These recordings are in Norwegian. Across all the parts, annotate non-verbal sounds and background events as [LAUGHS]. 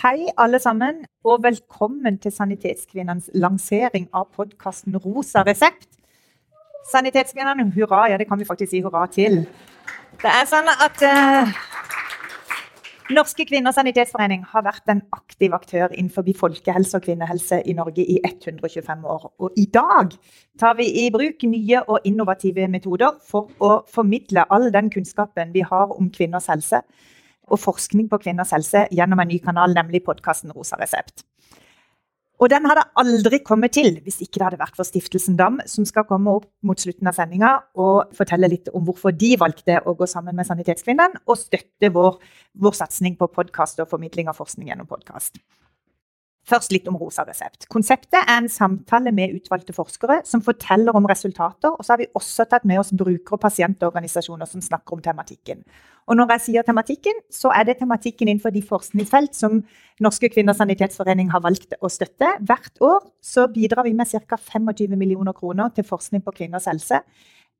Hei, alle sammen, og velkommen til Sanitetskvinnenes lansering av podkasten Rosa resept. Sanitetskvinnene, hurra, ja, det kan vi faktisk si hurra til. Det er sånn at eh, Norske kvinners sanitetsforening har vært en aktiv aktør innenfor folkehelse og kvinnehelse i Norge i 125 år. Og i dag tar vi i bruk nye og innovative metoder for å formidle all den kunnskapen vi har om kvinners helse og forskning på kvinners helse gjennom en ny kanal, nemlig podkasten Rosa resept. Og den hadde aldri kommet til hvis ikke det hadde vært for Stiftelsen DAM, som skal komme opp mot slutten av sendinga og fortelle litt om hvorfor de valgte å gå sammen med Sanitetskvinnen og støtte vår, vår satsing på podkast og formidling av forskning gjennom podkast. Først litt om Rosa resept. Konseptet er en samtale med utvalgte forskere som forteller om resultater. Og så har vi også tatt med oss bruker- og pasientorganisasjoner som snakker om tematikken. Og når jeg sier tematikken, så er det tematikken innenfor de forskningsfelt som Norske kvinners sanitetsforening har valgt å støtte. Hvert år så bidrar vi med ca. 25 millioner kroner til forskning på kvinners helse.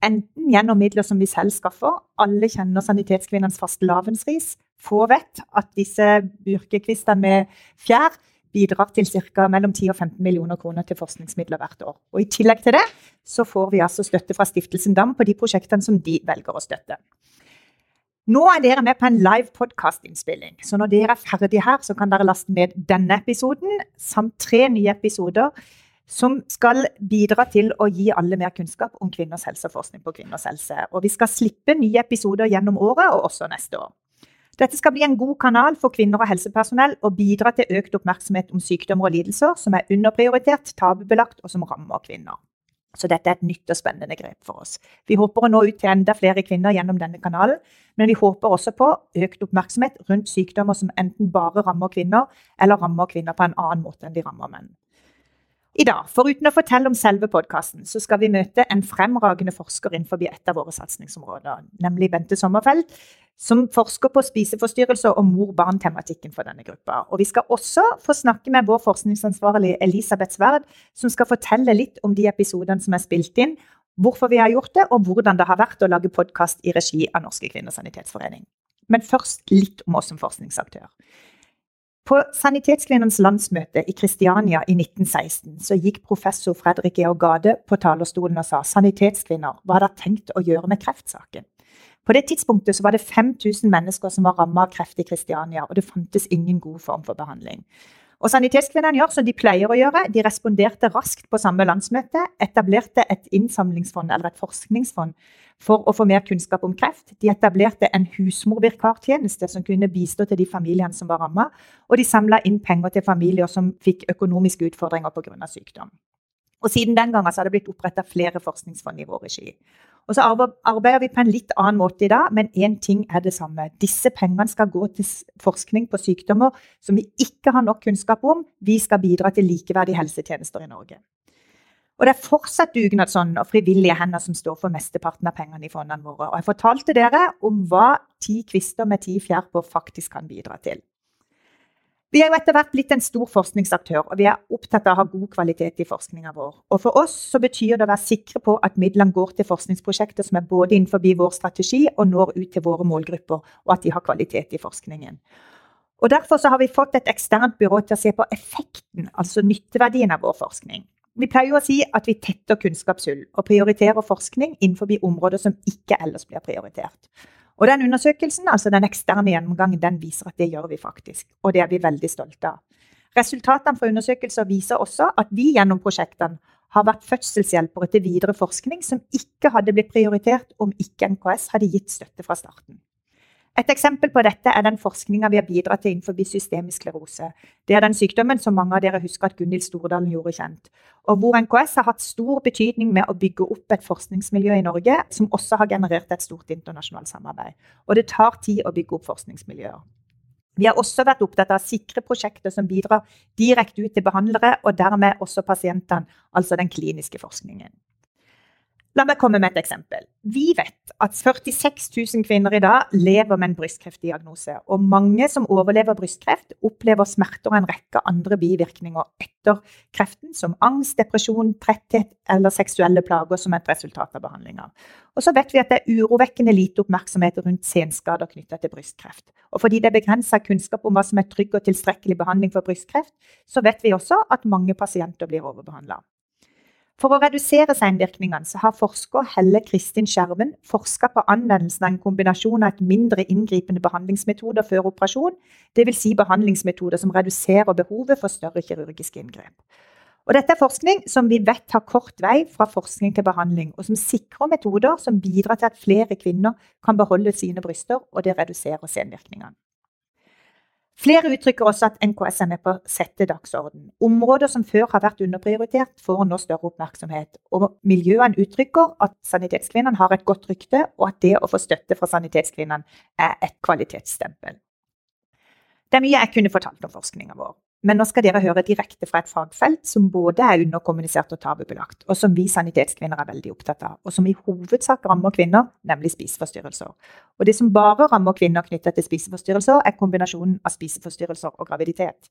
Enten gjennom midler som vi selv skaffer. Alle kjenner Sanitetskvinnenes fastelavnsris. Få vet at disse burkekvistene med fjær bidrar til ca. mellom 10 og 15 millioner kroner til forskningsmidler hvert år. Og I tillegg til det så får vi altså støtte fra Stiftelsen DAM på de prosjektene som de velger å støtte. Nå er dere med på en live podkastinnspilling, så når dere er ferdige her, så kan dere laste ned denne episoden samt tre nye episoder som skal bidra til å gi alle mer kunnskap om kvinners helse og forskning på kvinners helse. Og vi skal slippe nye episoder gjennom året og også neste år. Dette skal bli en god kanal for kvinner og helsepersonell og bidra til økt oppmerksomhet om sykdommer og lidelser som er underprioritert, tabubelagt og som rammer kvinner. Så dette er et nytt og spennende grep for oss. Vi håper å nå ut til enda flere kvinner gjennom denne kanalen, men vi håper også på økt oppmerksomhet rundt sykdommer som enten bare rammer kvinner, eller rammer kvinner på en annen måte enn de rammer menn. I dag, foruten å fortelle om selve podkasten, så skal vi møte en fremragende forsker innenfor et av våre satsingsområder, nemlig Bente Sommerfeld, som forsker på spiseforstyrrelser og mor-barn-tematikken for denne gruppa. Og vi skal også få snakke med vår forskningsansvarlig Elisabeth Sverd, som skal fortelle litt om de episodene som er spilt inn, hvorfor vi har gjort det, og hvordan det har vært å lage podkast i regi av Norske kvinners sanitetsforening. Men først litt om oss som forskningsaktør. På Sanitetskvinnens landsmøte i Kristiania i 1916 så gikk professor Fredrik Georg Gade på talerstolen og sa sanitetskvinner, hva har dere tenkt å gjøre med kreftsaken? På det tidspunktet så var det 5000 mennesker som var rammet av kreft i Kristiania, og det fantes ingen god form for behandling. Og Sanitetskvinnene gjør som de pleier å gjøre. De responderte raskt på samme landsmøte, etablerte et innsamlingsfond eller et forskningsfond for å få mer kunnskap om kreft. De etablerte en husmorvirkartjeneste som kunne bistå til de familiene som var ramma. Og de samla inn penger til familier som fikk økonomiske utfordringer pga. sykdom. Og Siden den gangen har det blitt oppretta flere forskningsfond i vår regi. Og så arbeider vi på en litt annen måte i dag, men én ting er det samme. Disse pengene skal gå til forskning på sykdommer som vi ikke har nok kunnskap om. Vi skal bidra til likeverdige helsetjenester i Norge. Og det er fortsatt dugnadsånd og frivillige hender som står for mesteparten av pengene i fondene våre. Og jeg fortalte dere om hva ti kvister med ti fjær på faktisk kan bidra til. Vi er jo etter hvert blitt en stor forskningsaktør, og vi er opptatt av å ha god kvalitet i forskninga vår. Og For oss så betyr det å være sikre på at midlene går til forskningsprosjekter som er både innenfor vår strategi og når ut til våre målgrupper, og at de har kvalitet i forskningen. Og Derfor så har vi fått et eksternt byrå til å se på effekten, altså nytteverdien av vår forskning. Vi pleier å si at vi tetter kunnskapshull og prioriterer forskning innenfor områder som ikke ellers blir prioritert. Og den undersøkelsen, altså den eksterne gjennomgangen, den viser at det gjør vi faktisk. Og det er vi veldig stolte av. Resultatene fra undersøkelser viser også at vi gjennom prosjektene har vært fødselshjelpere til videre forskning som ikke hadde blitt prioritert om ikke NKS hadde gitt støtte fra starten. Et eksempel på dette er den forskninga vi har bidratt til innenfor systemisk sklerose. Det er den sykdommen som mange av dere husker at Gunhild Stordalen gjorde kjent. Og hvor NKS har hatt stor betydning med å bygge opp et forskningsmiljø i Norge, som også har generert et stort internasjonalt samarbeid. Og det tar tid å bygge opp forskningsmiljøer. Vi har også vært opptatt av å sikre prosjekter som bidrar direkte ut til behandlere, og dermed også pasientene, altså den kliniske forskningen. La meg komme med et eksempel. Vi vet at 46 000 kvinner i dag lever med en brystkreftdiagnose. Og mange som overlever brystkreft, opplever smerter og en rekke andre bivirkninger etter kreften, som angst, depresjon, tretthet eller seksuelle plager som et resultat av behandlinga. Og så vet vi at det er urovekkende lite oppmerksomhet rundt senskader knytta til brystkreft. Og fordi det er begrensa kunnskap om hva som er trygg og tilstrekkelig behandling for brystkreft, så vet vi også at mange pasienter blir overbehandla. For å redusere senvirkningene så har forsker Helle Kristin Skjerven forska på anvendelsen av en kombinasjon av et mindre inngripende behandlingsmetoder før operasjon, dvs. Si behandlingsmetoder som reduserer behovet for større kirurgiske inngrep. Og dette er forskning som vi vet har kort vei fra forskning til behandling, og som sikrer metoder som bidrar til at flere kvinner kan beholde sine bryster, og det reduserer senvirkningene. Flere uttrykker også at NKS er med på å sette dagsorden. Områder som før har vært underprioritert, får nå større oppmerksomhet. Og miljøene uttrykker at Sanitetskvinnene har et godt rykte, og at det å få støtte fra Sanitetskvinnene er et kvalitetsstempel. Det er mye jeg kunne fortalt om forskninga vår. Men nå skal dere høre direkte fra et fagfelt som både er underkommunisert og tabubelagt, og som vi sanitetskvinner er veldig opptatt av, og som i hovedsak rammer kvinner, nemlig spiseforstyrrelser. Og det som bare rammer kvinner knyttet til spiseforstyrrelser, er kombinasjonen av spiseforstyrrelser og graviditet.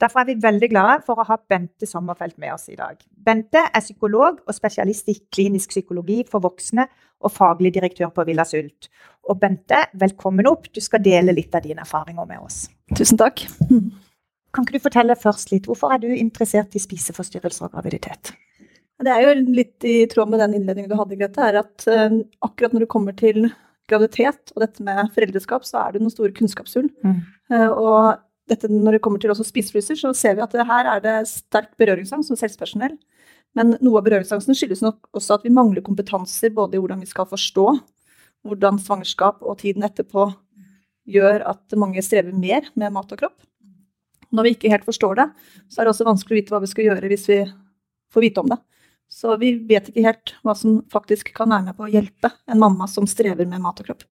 Derfor er vi veldig glade for å ha Bente Sommerfelt med oss i dag. Bente er psykolog og spesialist i klinisk psykologi for voksne og faglig direktør på Villa Sult. Og Bente, velkommen opp. Du skal dele litt av dine erfaringer med oss. Tusen takk. Kan ikke du fortelle først litt, Hvorfor er du interessert i spiseforstyrrelser og graviditet? Det er jo litt i tråd med den innledningen du hadde, Grete, er at uh, akkurat når det kommer til graviditet og dette med foreldreskap, så er det noen store kunnskapshull. Mm. Uh, og dette, når det kommer til også spisefryser, så ser vi at her er det sterk berøringsangst som helsepersonell. Men noe av berøringsangsten skyldes nok også at vi mangler kompetanser både i hvordan vi skal forstå hvordan svangerskap og tiden etterpå gjør at mange strever mer med mat og kropp. Når vi ikke helt forstår det, så er det også vanskelig å vite hva vi skal gjøre hvis vi får vite om det. Så vi vet ikke helt hva som faktisk kan være med på å hjelpe en mamma som strever med mat og kropp.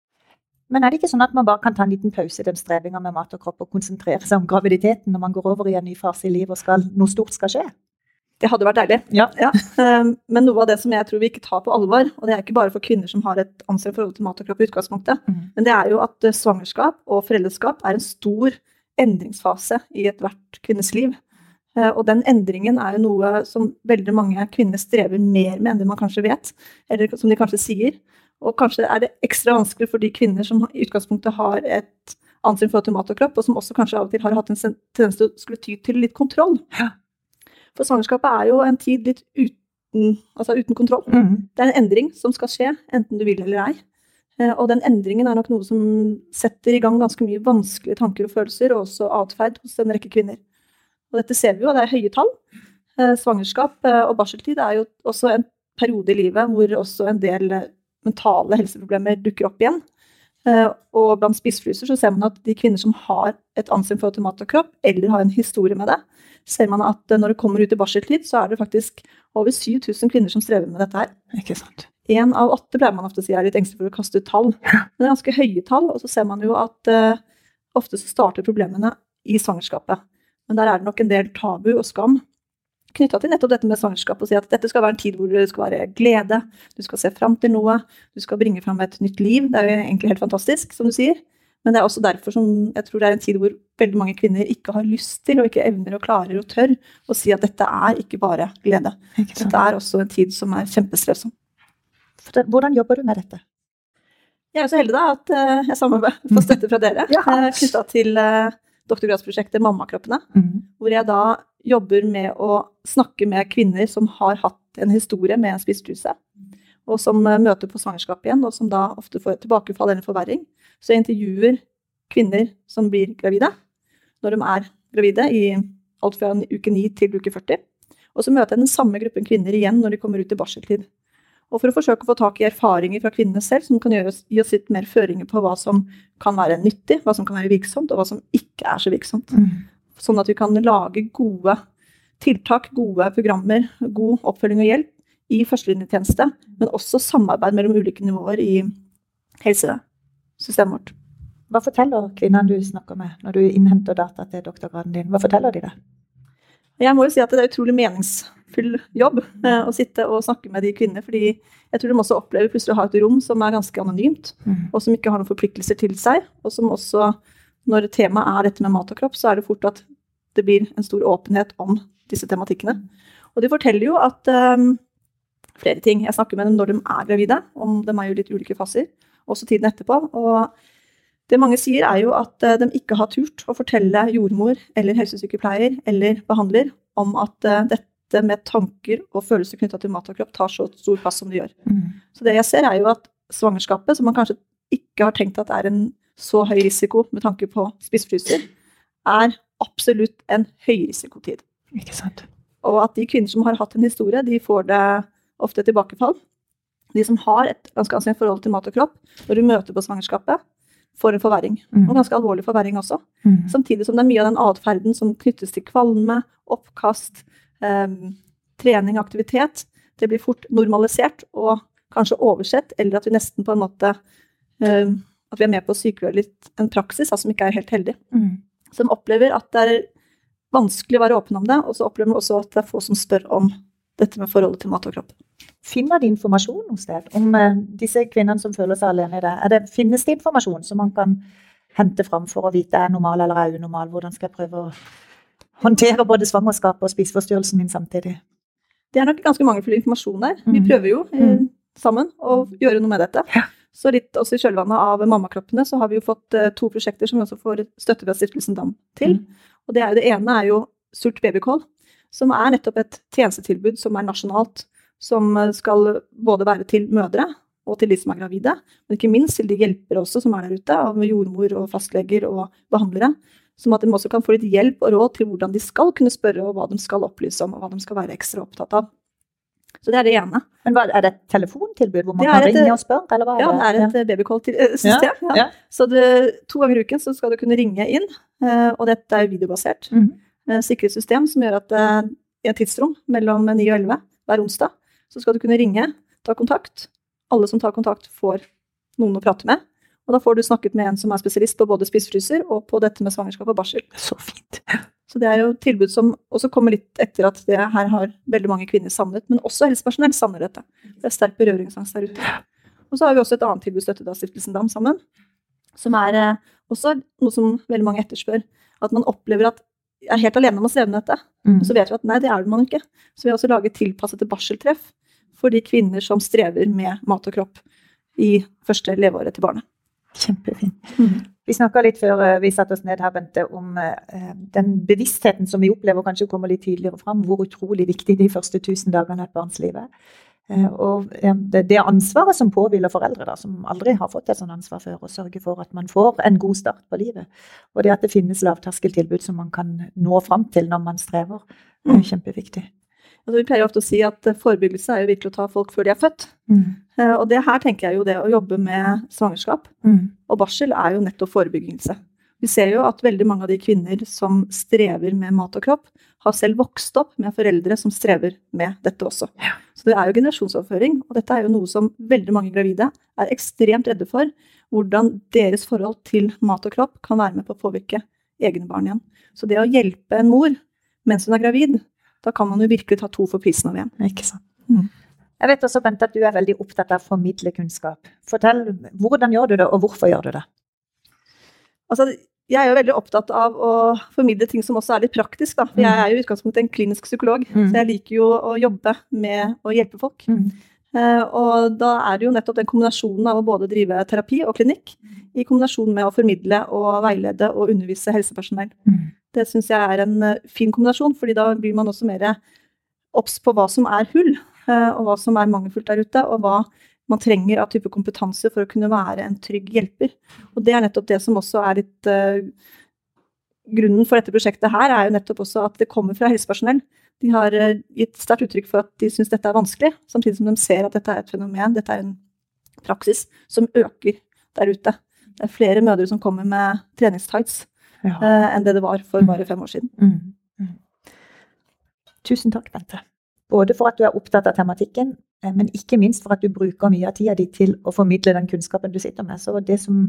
Men er det ikke sånn at man bare kan ta en liten pause i den strevinga med mat og kropp og konsentrere seg om graviditeten når man går over i en ny fase i livet og skal, noe stort skal skje? Det hadde vært deilig. Ja. ja. Ehm, men noe av det som jeg tror vi ikke tar på alvor, og det er ikke bare for kvinner som har et anstrengt forhold til mat og kropp i utgangspunktet, mm. men det er jo at eh, svangerskap og foreldreskap er en stor endringsfase i ethvert kvinnes liv. Eh, og den endringen er jo noe som veldig mange kvinner strever mer med enn det man kanskje vet, eller som de kanskje sier. Og kanskje er det ekstra vanskelig for de kvinner som i utgangspunktet har et ansyn for mat og kropp, og som også kanskje av og til har hatt en tendens til å skulle ty til litt kontroll. For svangerskapet er jo en tid litt uten, altså uten kontroll. Mm. Det er en endring som skal skje, enten du vil eller ei. Eh, og den endringen er nok noe som setter i gang ganske mye vanskelige tanker og følelser, og også atferd hos en rekke kvinner. Og dette ser vi jo, det er høye tall. Eh, svangerskap eh, og barseltid er jo også en periode i livet hvor også en del mentale helseproblemer dukker opp igjen. Og blant spisefryser så ser man at de kvinner som har et ansyn for til mat og kropp, eller har en historie med det, ser man at når det kommer ut i barseltid, så er det faktisk over 7000 kvinner som strever med dette her. Ikke sant? Én av åtte pleier man ofte å si er litt engstelig for å kaste ut tall. Men det er ganske høye tall, og så ser man jo at uh, ofte så starter problemene i svangerskapet. Men der er det nok en del tabu og skam knytta til nettopp dette med svangerskap. Og si at dette skal være en tid hvor det skal være glede, du skal se fram til noe, du skal bringe fram et nytt liv. Det er jo egentlig helt fantastisk, som du sier. Men det er også derfor som jeg tror det er en tid hvor veldig mange kvinner ikke har lyst til, og ikke evner og klarer og tør å si at dette er ikke bare glede. Ikke dette er også en tid som er kjempestrevsom. Hvordan jobber du med dette? Jeg er så heldig da at uh, jeg samarbeider får støtte fra dere ja. eh, knytta til uh, doktorgradsprosjektet Mammakroppene. Mm. Hvor jeg da jobber med å snakke med kvinner som har hatt en historie med en spisetruse. Og som møter på svangerskap igjen, og som da ofte får tilbakefall eller forverring. Så jeg intervjuer kvinner som blir gravide, når de er gravide i alt fra uke 9 til uke 40. Og så møter jeg den samme gruppen kvinner igjen når de kommer ut i barseltid. Og for å forsøke å få tak i erfaringer fra kvinnene selv som kan gjøre, gi oss litt mer føringer på hva som kan være nyttig, hva som kan være virksomt, og hva som ikke er så virksomt. Mm. Sånn at vi kan lage gode tiltak, gode programmer, god oppfølging og hjelp i førstelinjetjeneste, men også samarbeid mellom ulike nivåer i helsesystemet vårt. Hva forteller kvinnene du snakker med når du innhenter data til doktorgraden din? Hva forteller de deg? Jeg må jo si at det er utrolig meningsfull jobb eh, å sitte og snakke med de kvinnene. fordi jeg tror de også opplever plutselig å ha et rom som er ganske anonymt, Mm. og som ikke har noen forpliktelser til seg. Og som også, når temaet er dette med mat og kropp, så er det fort at det blir en stor åpenhet om disse tematikkene. Og de forteller jo at um, flere ting. Jeg snakker med dem når de er gravide, om de er jo litt ulike faser, også tiden etterpå. Og det mange sier, er jo at eh, de ikke har turt å fortelle jordmor eller helsesykepleier eller behandler om at eh, dette med tanker og følelser knytta til mat og kropp tar så stor plass som det gjør. Mm. Så det jeg ser, er jo at svangerskapet, som man kanskje ikke har tenkt at er en så høy risiko med tanke på spisefryser, er absolutt en høyrisikotid. Ikke sant. Og at de kvinner som har hatt en historie, de får det ofte tilbakefall. De som har et ganske anstrengt forhold til mat og kropp, når du møter på svangerskapet, får en forverring. Mm. Og ganske alvorlig forverring også. Mm. Samtidig som det er mye av den atferden som knyttes til kvalme, oppkast, em, trening, aktivitet, det blir fort normalisert og kanskje oversett, eller at vi nesten på en måte At vi er med på å sykeliggjøre litt en praksis da, som ikke er helt heldig. Mm. Som opplever at det er vanskelig å være åpen om det, og så opplever man også at det er få som spør om dette med forholdet til mat og kropp. Finner de informasjon noe sted om eh, disse kvinnene som føler seg alene i det? Er det? Finnes det informasjon som man kan hente fram for å vite er normal eller er unormal? Hvordan skal jeg prøve å håndtere både svangerskap og spiseforstyrrelsen min samtidig? Det er nok ganske mangelfull informasjon der. Vi Mm. prøver jo eh, Mm. sammen å gjøre noe med dette. Ja. Så litt også i kjølvannet av mammakroppene så har vi jo fått eh, to prosjekter som vi også får støtte fra Stiftelsen DAM til. Mm. Og det, er det ene er jo Sult babycall, som er nettopp et tjenestetilbud som er nasjonalt. Som eh, skal både være til mødre og til de som er gravide, men ikke minst til de hjelpere også som er der ute, av jordmor og fastleger og behandlere. Som at de også kan få litt hjelp og råd til hvordan de skal kunne spørre, og hva de skal opplyse om, og hva de skal være ekstra opptatt av. Så det er det ene. Men hva, Er det et telefontilbud hvor man kan er et- ringe og spørre? Eller hva Ja, det er et babycall-system. Ja, Ja, ja. Så det, to ganger i uken så skal du kunne ringe inn, eh, og dette er videobasert. Mm -hmm. Sikkerhetssystem som gjør at eh, i et tidsrom mellom 9 og 11 hver onsdag, så skal du kunne ringe, ta kontakt. Alle som tar kontakt, får noen å prate med. Og da får du snakket med en som er spesialist på både spisefryser og på dette med svangerskap og barsel. Så fint. Så det er jo tilbud som også kommer litt etter at det her har veldig mange kvinner savnet, men også helsepersonell savner dette. Det er sterk berøringsangst der ute. Og så har vi også et annet tilbud støttet av Stiftelsen DAM sammen, som er eh, også noe som veldig mange etterspør. At man opplever at er helt alene om å streve med dette. Mm. Og så vet vi at nei, det er man ikke. Så vi har også laget tilpassede barseltreff for de kvinner som strever med mat og kropp i første leveåret til barnet. Kjempefint. Vi snakka litt før eh, vi satte oss ned her, Bente, om eh, den bevisstheten som vi opplever kanskje kommer litt tydeligere fram, hvor utrolig viktig de første tusen dagene av et barns liv er. Eh, Og det, det ansvaret som påhviler foreldre, da, som aldri har fått et sånt ansvar før, å sørge for at man får en god start på livet. Og det at det finnes lavterskeltilbud som man kan nå fram til når man strever, er Mm. kjempeviktig. Altså, vi pleier ofte å si at eh, forebyggelse er jo virkelig å ta folk før de er født. Mm. Eh, Og det her tenker jeg jo det å jobbe med svangerskap Mm. og barsel er jo nettopp forebyggelse. Vi ser jo at veldig mange av de kvinner som strever med mat og kropp, har selv vokst opp med foreldre som strever med dette også. Ja. Så det er jo generasjonsoverføring, og dette er jo noe som veldig mange gravide er ekstremt redde for. Hvordan deres forhold til mat og kropp kan være med på å påvirke egne barn igjen. Så det å hjelpe en mor mens hun er gravid, da kan man jo virkelig ta to for prisen av én. Ikke sant. Mm. Jeg vet også, Bente, at du er veldig opptatt av å formidle kunnskap. Fortell, hvordan gjør du det, og hvorfor gjør du det? Altså, jeg er jo veldig opptatt av å formidle ting som også er litt praktisk. Da. For jeg er jo i utgangspunktet en klinisk psykolog, Mm. så jeg liker jo å jobbe med å hjelpe folk. Eh, og da er det jo nettopp den kombinasjonen av å både drive terapi og klinikk, i kombinasjon med å formidle og veilede og undervise helsepersonell. Mm. Det syns jeg er en eh, fin kombinasjon, fordi da blir man også mer obs på hva som er hull, eh, og hva som er mangelfullt der ute, og hva man trenger av type kompetanse for å kunne være en trygg hjelper. Og det er nettopp det som også er litt eh, Grunnen for dette prosjektet her er jo nettopp også at det kommer fra helsepersonell. De har eh, gitt sterkt uttrykk for at de syns dette er vanskelig, samtidig som de ser at dette er et fenomen, dette er en praksis som øker der ute. Det er flere mødre som kommer med treningstights Ja. uh, enn det det var for bare fem år siden. Mm. Mm. Tusen takk, Bente. Både for at du er opptatt av tematikken, eh, men ikke minst for at du bruker mye av tida di til å formidle den kunnskapen du sitter med. Så det som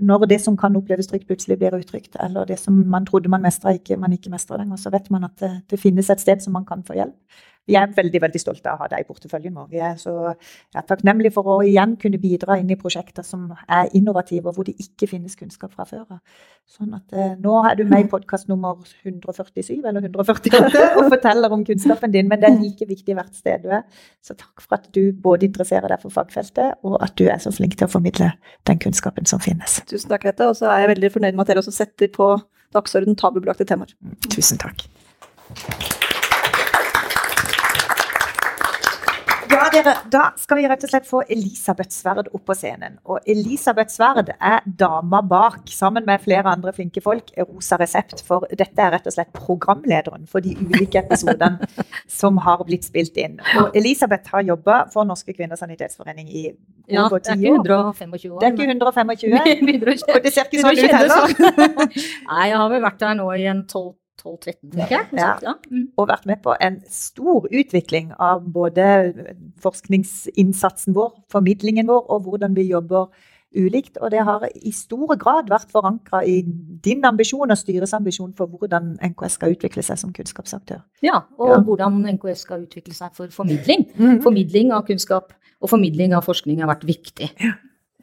når det som kan oppleves trygt, plutselig blir utrygt, eller det som man trodde man mestra, ikke, man ikke mestrer lenger, så vet man at det, det finnes et sted som man kan få hjelp vi er veldig veldig stolte av å ha deg i porteføljen vår. Vi er så jeg er takknemlige for å igjen kunne bidra inn i prosjekter som er innovative, og hvor det ikke finnes kunnskap fra før. Sånn at eh, Nå er du med i podkast nummer 147 eller 148 [LAUGHS] og forteller om kunnskapen din, men det er like viktig hvert sted du er. Så takk for at du både interesserer deg for fagfeltet, og at du er så flink til å formidle den kunnskapen som finnes. Tusen takk, Hette. Og så er jeg veldig fornøyd med at dere også setter på dagsorden tabubelagte temaer. Tusen takk. Ja, dere, da skal vi rett og slett få Elisabeth Sverd opp på scenen. Og Elisabeth Sverd er dama bak, sammen med flere andre flinke folk, Rosa Resept. For dette er rett og slett programlederen for de ulike episodene [LAUGHS] som har blitt spilt inn. Og Elisabeth har jobba for Norske kvinners sanitetsforening i over ti år. Ja, det er ikke 125 år. Det er ikke 125. [LAUGHS] Og det ser ikke sånn ut heller. [LAUGHS] Nei, jeg har vel vært der nå i en 12 12-13, tenker jeg. Ja. Ja. Mm. Og vært med på en stor utvikling av både forskningsinnsatsen vår, formidlingen vår, og hvordan vi jobber ulikt. Og det har i stor grad vært forankra i din ambisjon og styrets ambisjon for hvordan NKS skal utvikle seg som kunnskapsaktør. Ja, og ja. hvordan NKS skal utvikle seg for formidling. Mm. Formidling av kunnskap og formidling av forskning har vært viktig. Ja.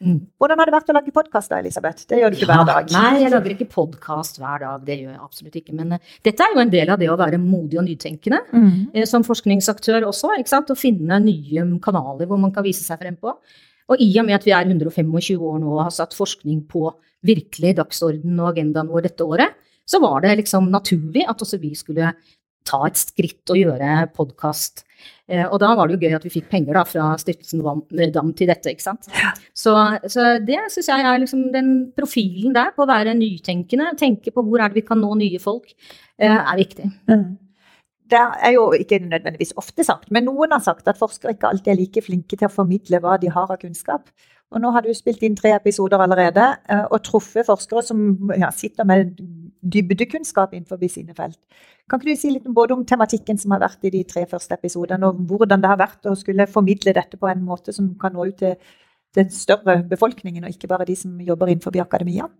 Mm. Hvordan har det vært å lage podkast da, Elisabeth? Det gjør du ikke ja, hver dag. Nei, jeg lager ikke podkast hver dag. Det gjør jeg absolutt ikke. Men uh, dette er jo en del av det å være modig og nytenkende mm. uh, som forskningsaktør også. ikke sant? Å finne nye kanaler hvor man kan vise seg frem på. Og i og med at vi er 125 år nå og har satt forskning på virkelig dagsorden og agendaen vår dette året, så var det liksom naturlig at også vi skulle ta et skritt og gjøre podkast. Eh, og da var det jo gøy at vi fikk penger da, fra Stiftelsen Dam til dette. ikke sant? Så, så det syns jeg er liksom den profilen der, på å være nytenkende, tenke på hvor er det vi kan nå nye folk, eh, er viktig. Mm. Det er jo ikke nødvendigvis ofte sagt, men noen har sagt at forskere ikke alltid er like flinke til å formidle hva de har av kunnskap. Og nå har du spilt inn tre episoder allerede eh, og truffet forskere som ja, sitter med dybdekunnskap innenfor sine felt. Kan ikke du si litt både om tematikken som har vært i de tre første episodene, og hvordan det har vært å skulle formidle dette på en måte som kan nå ut til den større befolkningen, og ikke bare de som jobber innenfor akademia?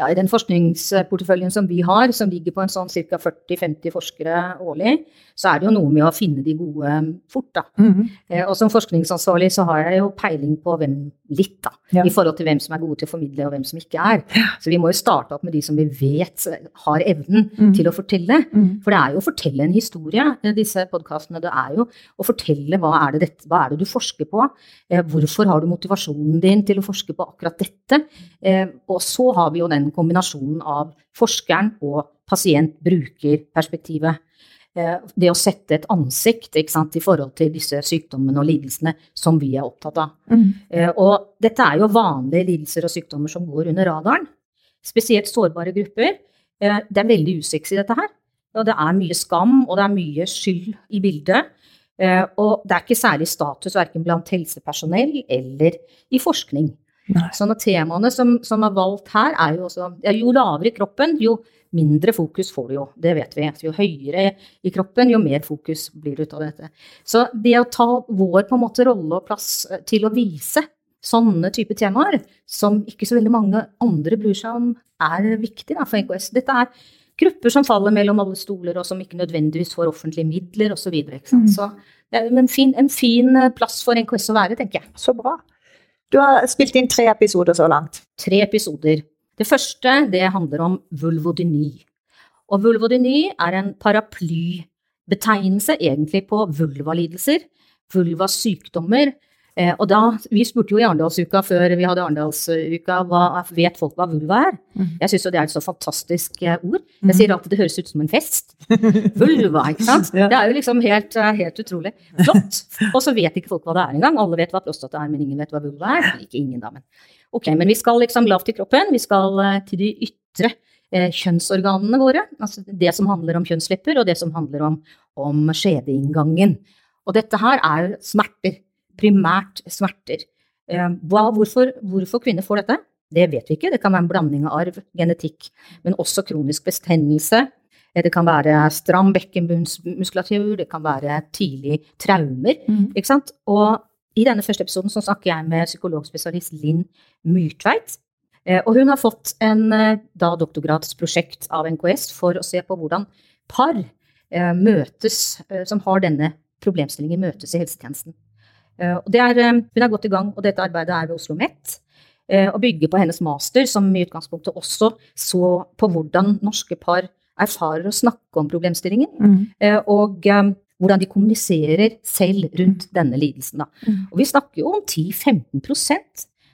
Ja, I den forskningsporteføljen som vi har, som ligger på en sånn ca. 40-50 forskere årlig, så er det jo noe med å finne de gode fort. da. Mm -hmm. eh, og som forskningsansvarlig så har jeg jo peiling på hvem litt, da. Ja. I forhold til hvem som er gode til å formidle og hvem som ikke er. Så vi må jo starte opp med de som vi vet har evnen mm. til å fortelle. Mm. For det er jo å fortelle en historie, eh, disse podkastene. Det er jo å fortelle hva er, det, hva er det du forsker på. Eh, hvorfor har du motivasjonen din til å forske på akkurat dette? Eh, og så har vi jo den kombinasjonen av forskeren og pasient-bruker-perspektivet. Eh, det å sette et ansikt sant, i forhold til disse sykdommene og lidelsene som vi er opptatt av. Mm. Eh, og dette er jo vanlige lidelser og sykdommer som går under radaren. Spesielt sårbare grupper. Eh, det er veldig usexy, dette her. Og det er mye skam, og det er mye skyld i bildet. Og det er ikke særlig status verken blant helsepersonell eller i forskning. Nei. Sånn at temaene som, som, er valgt her, er jo også ja, Jo lavere i kroppen, jo mindre fokus får du jo. Det vet vi. Jo høyere i kroppen, jo mer fokus blir det ut av dette. Så det å ta vår på en måte rolle og plass eh, til å vise sånne type temaer, som ikke så veldig mange andre bryr seg om, er viktig da, for NKS. Dette er grupper som faller mellom alle stoler, og som ikke nødvendigvis får offentlige midler osv. Så, mm. så det er en fin, en fin eh, plass for NKS å være, tenker jeg. Så bra. Du har spilt inn tre episoder så langt. Tre episoder. Det første det handler om vulvodyni. Og vulvodyni er en paraplybetegnelse egentlig på vulvalidelser, vulvasykdommer, Eh, og da, Vi spurte jo i Arendalsuka før vi hadde Arendalsuka hva vet folk hva vulva er. Mm. Jeg syns jo det er et så fantastisk eh, ord. Jeg sier alltid det høres ut som en fest. [LAUGHS] vulva, ikke sant. Det er jo liksom helt, eh, helt utrolig. Flott. Og så vet ikke folk hva det er engang. Alle vet hva prostata er, men ingen vet hva vulva er. Ikke ingen, da, men. Ok, men vi skal liksom lavt i kroppen. Vi skal til de ytre eh, kjønnsorganene våre. Altså det som handler om kjønnslepper, og det som handler om, om skjedeinngangen. Og dette her er smerter primært smerter. Eh, hva, hvorfor, hvorfor, kvinner får dette, det vet vi ikke. Det kan være en blanding av arv, genetikk, men også kronisk bestennelse. Eh, det kan være stram bekkenbunnsmuskulatur, det kan være tidlig traumer. Mm. ikke sant? Og i denne første episoden så snakker jeg med psykologspesialist Linn Myrtveit. Eh, og hun har fått en da doktorgradsprosjekt av NKS for å se på hvordan par eh, møtes, som har denne problemstillingen, møtes i helsetjenesten. Eh, og det er, eh, hun er godt i gang, og dette arbeidet er ved Oslo OsloMet. Og bygger på hennes master, som i utgangspunktet også så på hvordan norske par erfarer å snakke om problemstillingen. Mm. Og hvordan de kommuniserer selv rundt denne lidelsen. Da. Mm. Og vi snakker jo om 10-15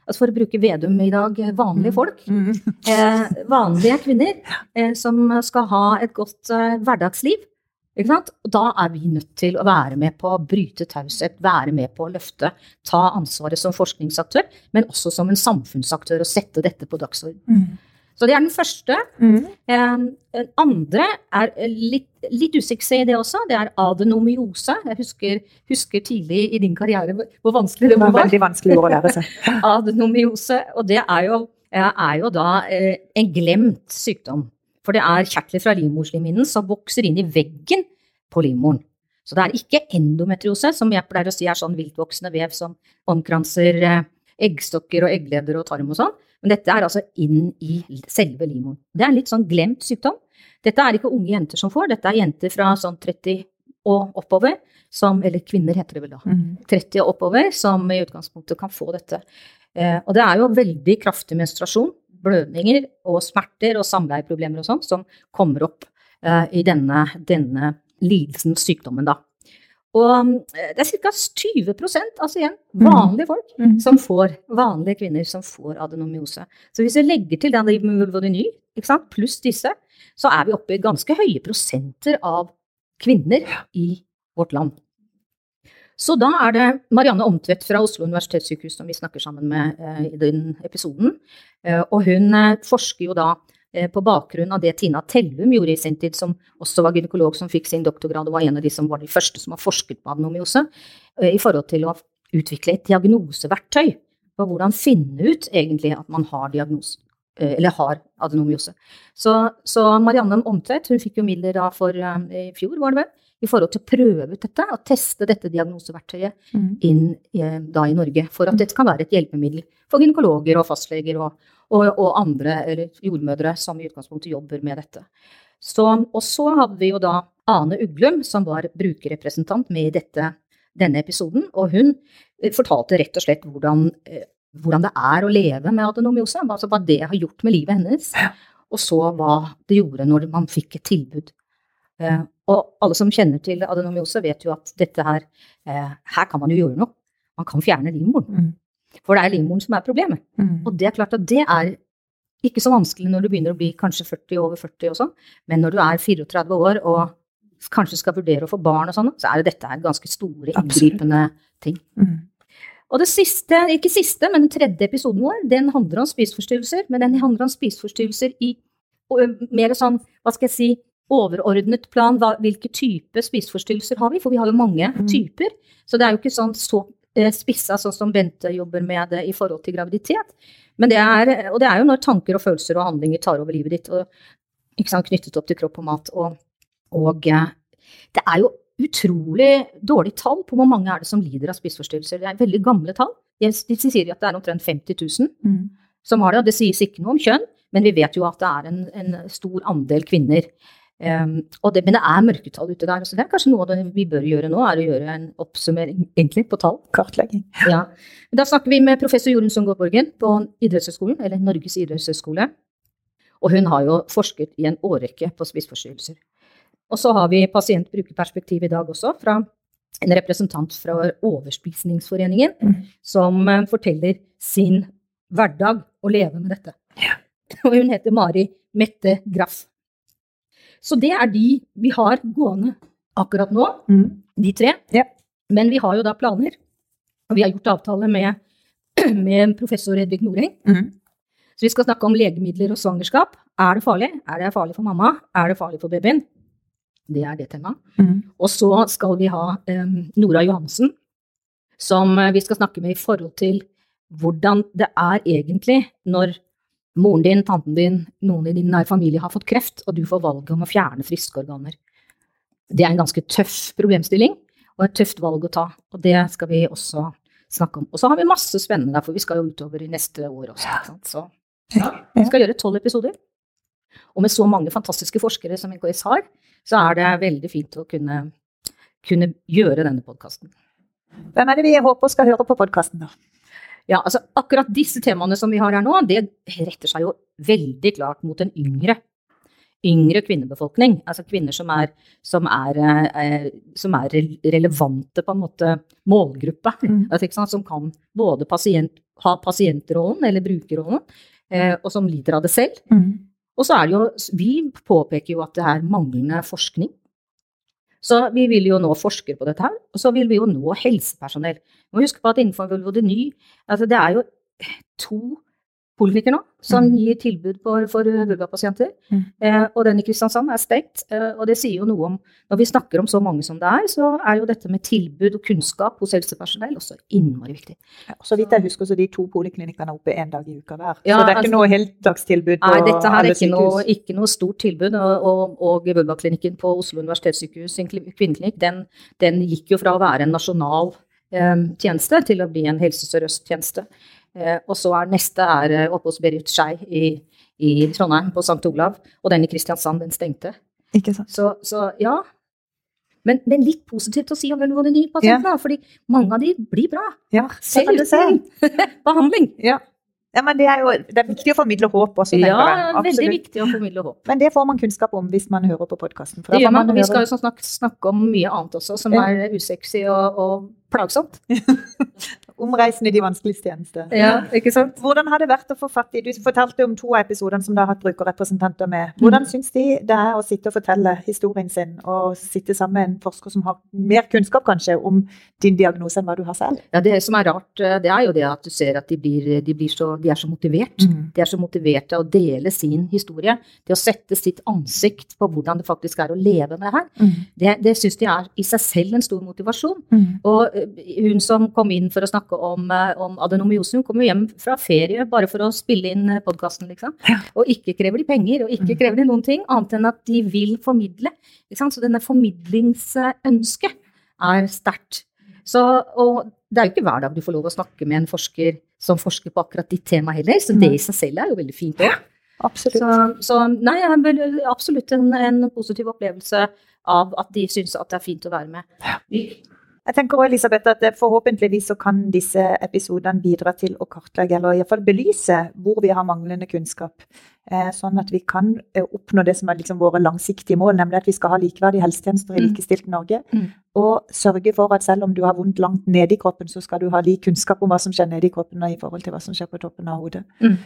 altså for å bruke Vedum i dag, vanlige mm. folk. Mm. Eh, vanlige kvinner [LAUGHS] eh, som skal ha et godt eh, hverdagsliv. Da er vi nødt til å være med på å bryte taushet, være med på å løfte, ta ansvaret som forskningsaktør, men også som en samfunnsaktør og sette dette på dagsorden. Mm. Så det er den første. Mm. Eh, den andre er litt, litt usuksess i det også. Det er adenomyose. Jeg husker, husker, tidlig i din karriere hvor vanskelig det var. Det var veldig vanskelig å lære seg. [LAUGHS] adenomyose. Og det er jo, er jo da eh, en glemt sykdom. For det er kjertler fra livmorslimhinnen som vokser inn i veggen på livmoren. Så det er ikke endometriose, som jeg pleier å si er sånn viltvoksende vev som omkranser eh, eggstokker og eggleder og tarm og sånn. Men dette er altså inn i selve livmoren. Det er en litt sånn glemt sykdom. Dette er ikke unge jenter som får, dette er jenter fra sånn 30 og oppover, som, eller kvinner heter det vel da, 30 mm. og oppover, som i utgangspunktet kan få dette. Eh, og det er jo veldig kraftig menstruasjon, blødninger og smerter og samleieproblemer og sånn, som kommer opp uh, i denne, denne lidelsen, sykdommen, da. Og eh, det er ca. 20% altså igjen mm. vanlige folk, mm. som får, vanlige kvinner som får adenomyose. Så hvis vi legger til den med vulvodyny, pluss disse, så er vi oppe i ganske høye prosenter av kvinner i vårt land. Så da er det Marianne Omtvedt fra Oslo universitetssykehus som vi snakker sammen med eh, i den episoden. Eh, og hun eh, forsker jo da på bakgrunn av det Tina Tellum gjorde i sin tid, som også var gynekolog som fikk sin doktorgrad og var en av de som var de første som har forsket på adenomyose, i forhold til å utvikle et diagnoseverktøy på hvordan finne ut egentlig at man har diagnose, eller har adenomyose. Så, så Marianne Omtvedt fikk jo midler da for i fjor, var det vel, i forhold til å prøve ut dette og teste dette diagnoseverktøyet mm. inn da i Norge. For at dette kan være et hjelpemiddel for gynekologer og fastleger og, og, og andre, eller jordmødre, som i utgangspunktet jobber med dette. Så, og så hadde vi jo da Ane Uglum, som var brukerrepresentant med i dette, denne episoden. Og hun eh, fortalte rett og slett hvordan, eh, hvordan det er å leve med adenomyose. Altså hva det har gjort med livet hennes. Og så hva det gjorde når man fikk et tilbud. Eh, og alle som kjenner til adenomyose, vet jo at dette her Her kan man jo gjøre noe. Man kan fjerne livmoren. Mm. For det er livmoren som er problemet. Mm. Og det er klart at det er ikke så vanskelig når du begynner å bli kanskje 40, over 40 og sånn, men når du er 34 år og kanskje skal vurdere å få barn og sånn, så er det dette her ganske store, inngripende ting. Mm. Og det siste, ikke siste, men den tredje episoden vår, den handler om spiseforstyrrelser. Men den handler om spiseforstyrrelser i mer sånn, hva skal jeg si, overordnet plan. Hva, hvilke type spiseforstyrrelser har vi? For vi har jo mange mm. typer. Så det er jo ikke sånn så Eh, spissa, sånn som Bente jobber med det i forhold til graviditet. Men det er, og det er jo når tanker og følelser og handlinger tar over livet ditt, og, sant, knyttet opp til kropp og mat. Og, og, eh, det er jo utrolig dårlig tall på hvor mange er det som lider av spiseforstyrrelser. Det er veldig gamle tall. De sier at det er omtrent 50 000 mm. som har det. og Det sies ikke noe om kjønn, men vi vet jo at det er en, en stor andel kvinner. Um, det, men det er mørketall ute der. Så det er kanskje noe av det vi bør gjøre nå, er å gjøre en oppsummering egentlig på tall. Kartlegging. Ja. [LAUGHS] Da snakker vi med professor Jorunn Sundgaard Borgen på idrettshøyskolen, eller Norges idrettshøyskole. Og hun har jo forsket i en årrekke på spiseforstyrrelser. Og så har vi pasient-brukerperspektiv i dag også, fra en representant fra Overspisningsforeningen, mm. som uh, forteller sin hverdag å leve med dette. Ja. [LAUGHS] Og hun heter Mari Mette Graff. Så det er de vi har gående akkurat nå, mm. de tre. Ja. Men vi har jo da planer, og vi har gjort avtale med, [CLEARS THROAT] med professor Hedvig Noreng. Mm. Så vi skal snakke om legemidler og svangerskap. Er det farlig? Er det farlig for mamma? Er det farlig for babyen? Det er det temaet. Mm. Og så skal vi ha um, Nora Johansen, som vi skal snakke med i forhold til hvordan det er egentlig når moren din, tanten din, noen i din nære familie har fått kreft, og du får valget om å fjerne friske organer. Det er en ganske tøff problemstilling, og et tøft valg å ta. Og det skal vi også snakke om. Og så har vi masse spennende der, for vi skal jo utover i neste år også. Så Vi skal gjøre tolv episoder. Og med så mange fantastiske forskere som NKS har, så er det veldig fint å kunne, kunne gjøre denne podkasten. Hvem er det vi håper skal høre på podkasten, da? Ja, altså akkurat disse temaene som vi har her nå, det retter seg jo veldig klart mot en yngre yngre kvinnebefolkning, altså kvinner som er, som er, eh, som er relevante på en måte målgruppe, mm. altså, som kan både pasient, ha pasientrollen eller brukerrollen, eh, og som lider av det selv. Mm. Og så er det jo, vi påpeker jo at det er manglende forskning. Så vi vil jo nå forskere på dette her, og så vil vi jo nå helsepersonell. Vi må huske på at innenfor vulvodyny, altså det er jo to poliklinikker nå som mm. gir tilbud for, for vulvapasienter. Mm. Eh, og den i Kristiansand er stengt. Eh, og det sier jo noe om Når vi snakker om så mange som det er, så er jo dette med tilbud og kunnskap hos helsepersonell også innmari viktig. Ja, så vidt jeg husker, så de to poliklinikkene er oppe én dag i uka hver. Ja, så det er altså, ikke noe heldagstilbud på alle sykehus? Nei, dette her er ikke noe, ikke noe, stort tilbud. Og, og, og vulvaklinikken på Oslo universitetssykehus, sin kvinneklinikk, den, den, gikk jo fra å være en nasjonal eh, tjeneste til å bli en Helse Sør-Øst-tjeneste. Eh, og så er neste er eh, oppe hos Berit Skei i, i, Trondheim, på St. Olav. Og den i Kristiansand, den stengte. Ikke sant. Så, så ja. Men, men, litt positivt å si om vulvodyni-pasienter, ja. fordi mange av de blir bra. Ja, Selv uten [LAUGHS] behandling. Ja. Ja, men det er jo det er viktig å formidle håp også. Ja, Absolutt. veldig viktig å formidle håp. Men det får man kunnskap om hvis man hører på podkasten. Det gjør man, og vi skal jo snakke, snakke, om mye annet også som ja. er usexy og, og plagsomt. [LAUGHS] Omreisende i de vanskeligste tjeneste. Ja, ikke sant? Hvordan har det vært å få fatt i Du fortalte om to av episodene som du har hatt brukerrepresentanter med. Hvordan mm. syns de det er å sitte og fortelle historien sin, og sitte sammen med en forsker som har mer kunnskap kanskje om din diagnose enn hva du har selv? Ja, Det som er rart, eh, det er jo det at du ser at de, blir, de, blir så, de er så motivert. Mm. De er så motivert til å dele sin historie, til å sette sitt ansikt på hvordan det faktisk er å leve med det her. Mm. Det, det syns de er i seg selv en stor motivasjon. Mm. Og eh, hun som kom inn for å snakke snakke om, eh, om adenomyose. Hun jo hjem fra ferie bare for å spille inn eh, podkasten, liksom. Ja. Og ikke krever de penger, og ikke mm. krever de noen ting annet enn at de vil formidle. Så denne formidlingsønsket er sterkt. Så, og det er jo ikke hver dag du får lov å snakke med en forsker som forsker på akkurat ditt tema heller, så det i seg selv er jo veldig fint òg. Absolutt. Så, så, nei, absolutt en, en, positiv opplevelse av at de syns at det er fint å være med. Ja. Jeg tenker også, Elisabeth, at Forhåpentligvis så kan disse episodene bidra til å kartlegge eller i hvert fall belyse hvor vi har manglende kunnskap. Eh, sånn at vi kan eh, oppnå det som er liksom våre langsiktige mål, nemlig at vi skal ha likeverdige helsetjenester i mm. likestilt Norge. Mm. Og sørge for at selv om du har vondt langt nede i kroppen, så skal du ha lik kunnskap om hva som skjer nede i kroppen og i forhold til hva som skjer på toppen av hodet. Mm.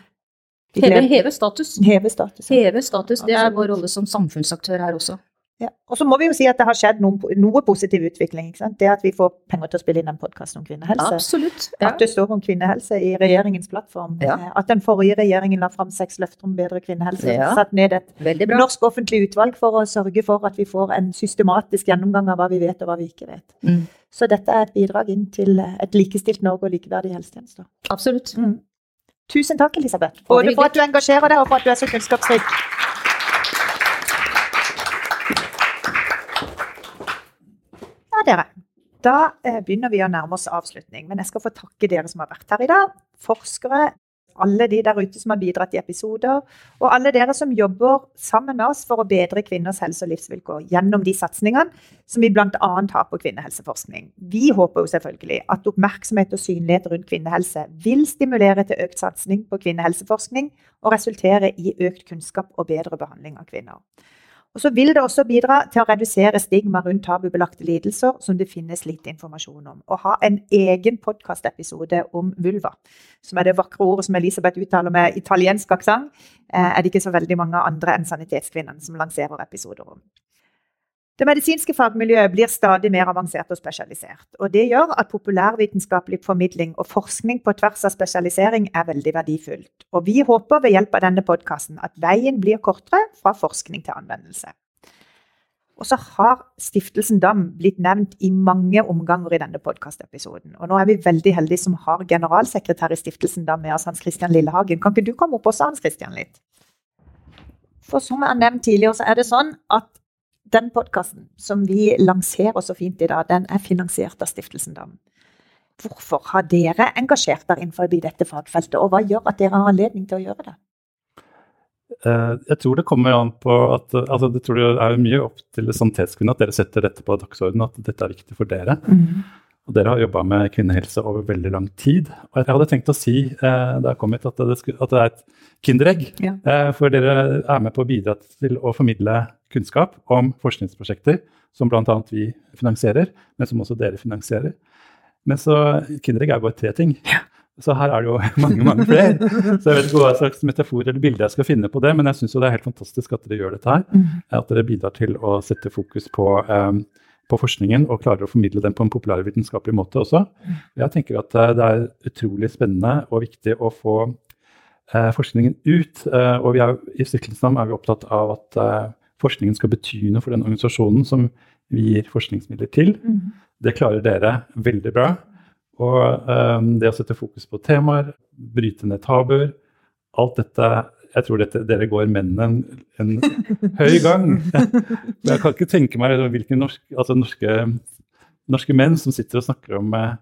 Heve, heve, status. Heve status, ja. heve status. Det er vår rolle som samfunnsaktør her også. Ja. Og så må vi jo si at det har skjedd noen, noe positiv utvikling. Det at vi får penger til å spille inn en podkast om kvinnehelse. Absolutt. Ja. At det står om kvinnehelse i regjeringens plattform. Ja. Eh, at den forrige regjeringen la fram seks løfter om bedre kvinnehelse. Satt ned et norsk offentlig utvalg for å sørge for at vi får en systematisk gjennomgang av hva vi vet og hva vi ikke vet. Mm. Så dette er et bidrag inn til et likestilt Norge og likeverdige helsetjenester. Absolutt. Mm. Tusen takk, Elisabeth. Både for at du engasjerer deg, og for at du er så kunnskapsrik. Dere. Da eh, begynner vi å nærme oss avslutning. Men jeg skal få takke dere som har vært her i dag. Forskere, alle de der ute som har bidratt i episoder, og alle dere som jobber sammen med oss for å bedre kvinners helse og livsvilkår gjennom de satsingene som vi bl.a. har på kvinnehelseforskning. Vi håper jo selvfølgelig at oppmerksomhet og synlighet rundt kvinnehelse vil stimulere til økt satsing på kvinnehelseforskning og resultere i økt kunnskap og bedre behandling av kvinner. Og så vil det også bidra til å redusere stigma rundt tabubelagte lidelser, som det finnes lite informasjon om. Å ha en egen podkastepisode om vulva, som er det vakre ordet som Elisabeth uttaler med italiensk aksent, eh, er det ikke så veldig mange andre enn Sanitetskvinnene som lanserer episoder om. Det medisinske fagmiljøet blir stadig mer avansert og spesialisert. og Det gjør at populærvitenskapelig formidling og forskning på tvers av spesialisering er veldig verdifullt. Og Vi håper ved hjelp av denne podkasten at veien blir kortere fra forskning til anvendelse. Og så har Stiftelsen DAM blitt nevnt i mange omganger i denne podkastepisoden. Og nå er vi veldig heldige som har generalsekretær i Stiftelsen DAM med oss, Hans Christian Lillehagen. Kan ikke du komme opp også, Hans Christian, litt? For som jeg har nevnt tidligere, så er det sånn at den podkasten som vi lanserer så fint i dag, den er finansiert av Stiftelsen Dam. Hvorfor har dere engasjert dere innenfor dette fagfeltet, og hva gjør at dere har anledning til å gjøre det? Eh, jeg tror det kommer an på at altså det tror det er mye opp til sannhetskvinnen at dere setter dette på dagsordenen, at dette er viktig for dere. Mm. Og dere har jobba med kvinnehelse over veldig lang tid. Og jeg hadde tenkt å si eh, da jeg kom hit, at det, skulle, at det er et kinderegg. Ja. Eh, for dere er med på å bidra til å formidle kunnskap om forskningsprosjekter som bl.a. vi finansierer, men som også dere finansierer. Men så kinderegg er jo bare tre ting. Så her er det jo [LAUGHS] mange mange flere. Så jeg vet ikke hva slags metafor eller bilde jeg skal finne på det, men jeg syns det er helt fantastisk at dere gjør dette her. Mm. At dere bidrar til å sette fokus på, um, på forskningen og klarer å formidle den på en populærvitenskapelig måte også. Jeg tenker at uh, det er utrolig spennende og viktig å få eh, forskningen ut. Eh, og vi er, i Stiklelsesnavn er vi opptatt av at forskningen skal bety noe for den organisasjonen som vi gir forskningsmidler til. Mm. Det klarer dere veldig bra. Og um, det å sette fokus på temaer, bryte ned tabuer, alt dette Jeg tror dette, dere går mennene en, en høy gang. [LAUGHS] Men jeg kan ikke tenke meg hvilke norske, altså norske, norske menn som sitter og snakker om eh,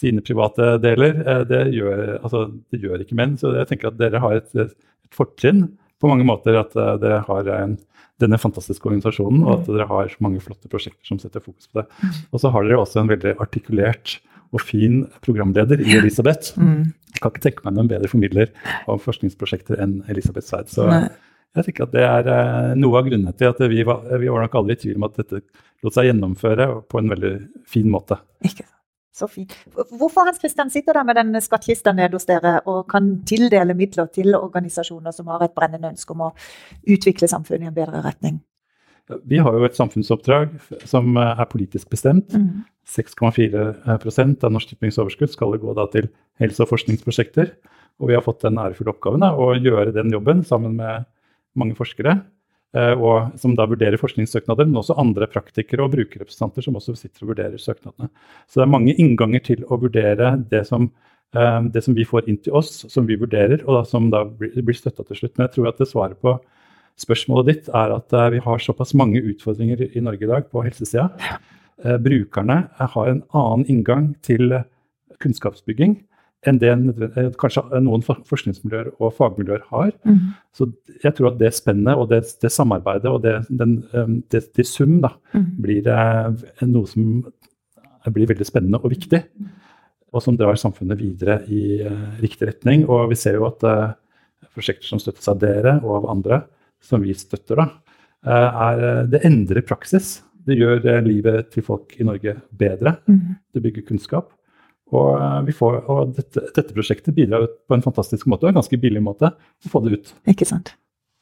sine private deler. Eh, det, gjør, altså, det gjør ikke menn. Så jeg tenker at dere har et, et fortrinn på mange måter. At uh, dere har en, denne fantastiske organisasjonen, og at dere har så mange flotte prosjekter som setter fokus på det. Og så har dere også en veldig artikulert og fin programleder i Elisabeth. Mm. Jeg kan ikke tenke meg noen bedre formidler av forskningsprosjekter enn Elisabeth Sveid. Så Nei. jeg tenker at det er eh, noe av grunnene til at vi var, vi var nok aldri i tvil om at dette lot seg gjennomføre på en veldig fin måte. Ikke. Så fint. Hvorfor Hans Christian sitter der med den skattkista nede hos dere og kan tildele midler til organisasjoner som har et brennende ønske om å utvikle samfunnet i en bedre retning? Vi har jo et samfunnsoppdrag som eh, er politisk bestemt. Mm. 6,4% av Norsk Tippings overskudd skal gå da til helse- og forskningsprosjekter. Og vi har fått den ærefulle oppgaven da, å gjøre den jobben sammen med mange forskere. eh, Og som da vurderer forskningssøknader, men også andre praktikere og brukerrepresentanter som også sitter og vurderer søknadene. Så det er mange innganger til å vurdere det som, eh, det som vi får inn til oss, som vi vurderer, og da, som da blir, blir støtta til slutt. Men jeg tror at det svaret på spørsmålet ditt er at eh, vi har såpass mange utfordringer i Norge i dag på helsesida. Eh, brukerne har en annen inngang til eh, kunnskapsbygging enn det eh, kanskje noen forskningsmiljøer og fagmiljøer har. Mm. Så jeg tror at det spennet og det, det samarbeidet og det, den, det, det sum da, Mm. blir noe som blir veldig spennende og viktig. Og som drar samfunnet videre i riktig retning. Og vi ser jo at prosjekter som støttes av dere og av andre, som vi støtter, da, er, det endrer praksis. Det gjør eh, livet til folk i Norge bedre. Mm. Det bygger kunnskap. Og, eh, vi får, og dette, dette prosjektet bidrar ut på en fantastisk måte, og en ganske billig måte, å få det ut. Ikke sant.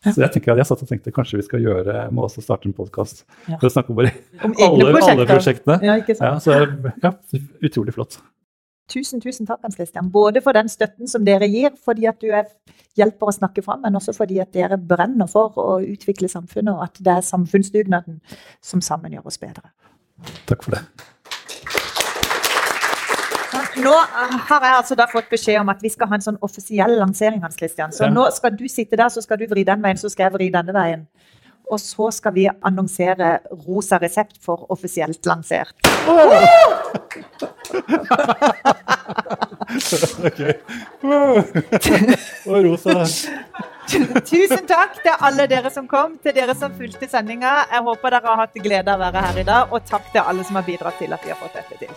Ja. Så jeg tenker jeg satt og tenkte kanskje vi skal gjøre, må også starte en podkast Ja. for å snakke om Om alle, alle prosjektene. Ja, ikke sant. Ja, så ja, utrolig flott. Tusen, tusen takk, Hans Christian. Både for den støtten som dere gir, fordi at du er, hjelper å snakke fram, men også fordi at dere brenner for å utvikle samfunnet, og at det er samfunnsdugnaden som sammen gjør oss bedre. Takk for det. Nå har jeg altså da fått beskjed om at vi skal ha en sånn offisiell lansering, Hans Christian. Så Ja. nå skal du sitte der, så skal du vri den veien, så skal jeg vri denne veien. Og så skal vi annonsere rosa resept for offisielt lansert. Ok. Og Rosa. Tusen takk til alle dere som kom, til dere som fulgte sendinga. Jeg håper dere har hatt glede av å være her i dag, og takk til alle som har bidratt til at vi har fått dette til.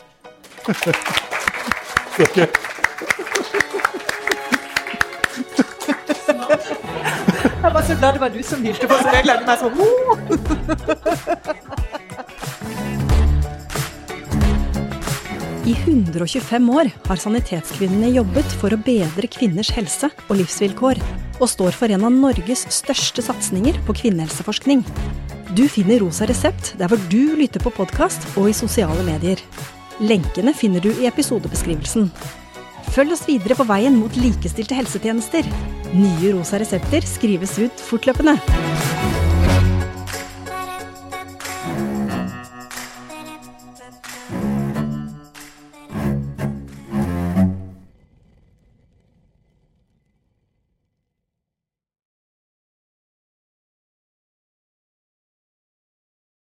Jeg var så glad det var du som hylte på, så jeg gleder meg sånn. I 125 år har Sanitetskvinnene jobbet for å bedre kvinners helse og livsvilkår, og står for en av Norges største satsinger på kvinnehelseforskning. Du finner Rosa resept der hvor du lytter på podkast og i sosiale medier. Lenkene finner du i episodebeskrivelsen. Følg oss videre på veien mot likestilte helsetjenester. Nye rosa resepter skrives ut fortløpende.